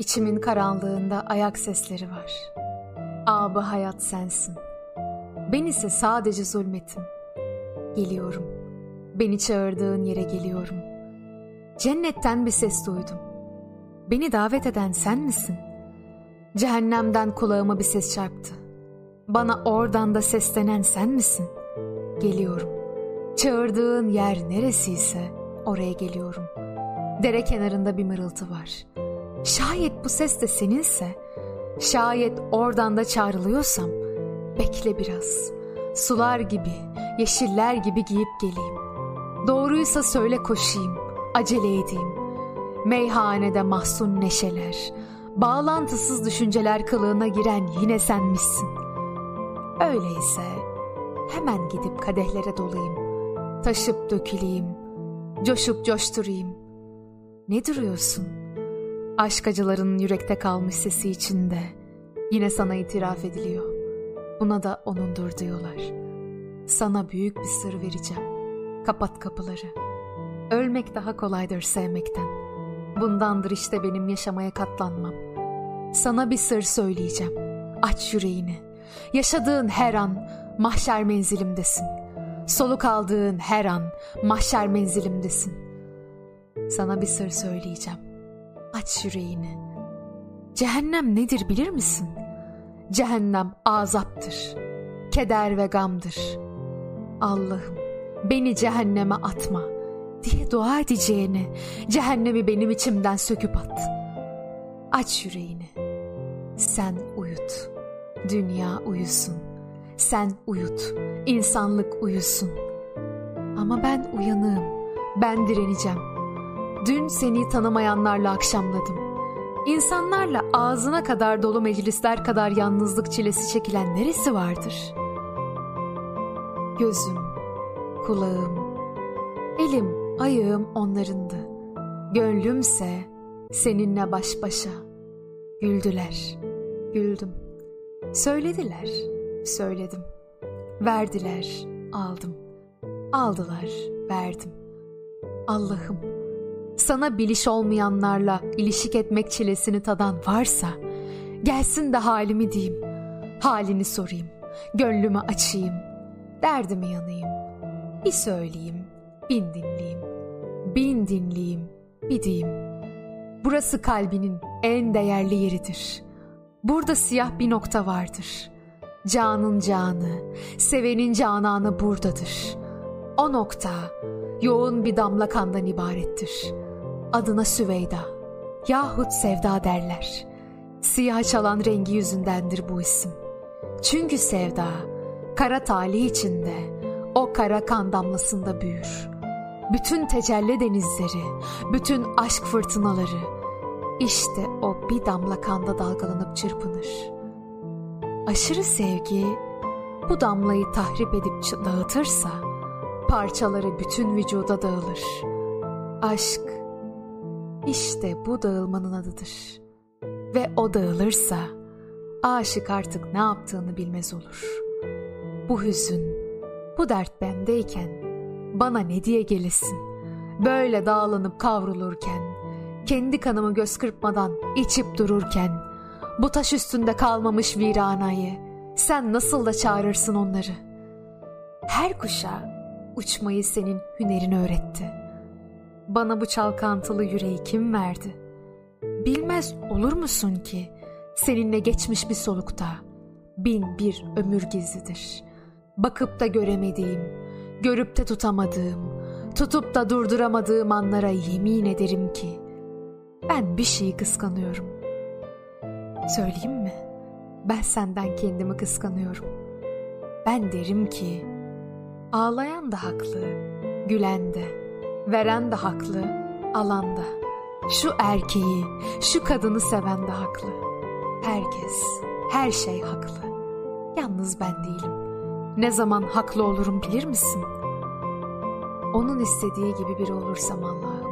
İçimin karanlığında ayak sesleri var. Abı hayat sensin. Ben ise sadece zulmetim. Geliyorum. Beni çağırdığın yere geliyorum. Cennetten bir ses duydum. Beni davet eden sen misin? Cehennemden kulağıma bir ses çarptı. Bana oradan da seslenen sen misin? Geliyorum. Çağırdığın yer neresiyse oraya geliyorum. Dere kenarında bir mırıltı var. Şayet bu ses de seninse, şayet oradan da çağrılıyorsam, bekle biraz. Sular gibi, yeşiller gibi giyip geleyim. Doğruysa söyle koşayım, acele edeyim. Meyhanede mahzun neşeler, bağlantısız düşünceler kılığına giren yine senmişsin. Öyleyse hemen gidip kadehlere dolayım, taşıp döküleyim, coşup coşturayım. Ne duruyorsun? Aşk acılarının yürekte kalmış sesi içinde yine sana itiraf ediliyor. Buna da onundur diyorlar. Sana büyük bir sır vereceğim. Kapat kapıları. Ölmek daha kolaydır sevmekten. Bundandır işte benim yaşamaya katlanmam. Sana bir sır söyleyeceğim. Aç yüreğini. Yaşadığın her an mahşer menzilimdesin. Soluk aldığın her an mahşer menzilimdesin. Sana bir sır söyleyeceğim. Aç yüreğini. Cehennem nedir bilir misin? Cehennem azaptır. Keder ve gamdır. Allah'ım beni cehenneme atma diye dua edeceğini cehennemi benim içimden söküp at. Aç yüreğini. Sen uyut. Dünya uyusun. Sen uyut. İnsanlık uyusun. Ama ben uyanığım. Ben direneceğim. Dün seni tanımayanlarla akşamladım. İnsanlarla ağzına kadar dolu meclisler kadar yalnızlık çilesi çekilen neresi vardır? Gözüm, kulağım, elim, ayağım onlarındı. Gönlümse seninle baş başa. Güldüler, güldüm. Söylediler, söyledim. Verdiler, aldım. Aldılar, verdim. Allah'ım, sana biliş olmayanlarla ilişik etmek çilesini tadan varsa, gelsin de halimi diyeyim, halini sorayım, gönlümü açayım, derdimi yanayım, bir söyleyeyim, bin dinleyeyim, bin dinleyeyim, bir diyeyim. Burası kalbinin en değerli yeridir. Burada siyah bir nokta vardır. Canın canı, sevenin cananı buradadır. O nokta yoğun bir damla kandan ibarettir. Adına Süveyda yahut Sevda derler. Siyah çalan rengi yüzündendir bu isim. Çünkü Sevda kara talih içinde o kara kan damlasında büyür. Bütün tecelli denizleri, bütün aşk fırtınaları işte o bir damla kanda dalgalanıp çırpınır. Aşırı sevgi bu damlayı tahrip edip dağıtırsa parçaları bütün vücuda dağılır. Aşk işte bu dağılmanın adıdır. Ve o dağılırsa aşık artık ne yaptığını bilmez olur. Bu hüzün, bu dert bendeyken bana ne diye gelesin? Böyle dağlanıp kavrulurken, kendi kanımı göz kırpmadan içip dururken, bu taş üstünde kalmamış viranayı, sen nasıl da çağırırsın onları? Her kuşa uçmayı senin hünerin öğretti. Bana bu çalkantılı yüreği kim verdi? Bilmez olur musun ki seninle geçmiş bir solukta bin bir ömür gizlidir. Bakıp da göremediğim, görüp de tutamadığım, tutup da durduramadığım anlara yemin ederim ki ben bir şeyi kıskanıyorum. Söyleyeyim mi? Ben senden kendimi kıskanıyorum. Ben derim ki ağlayan da haklı, gülen de, veren de haklı, alan da. Şu erkeği, şu kadını seven de haklı. Herkes, her şey haklı. Yalnız ben değilim. Ne zaman haklı olurum bilir misin? Onun istediği gibi biri olursam Allah'ım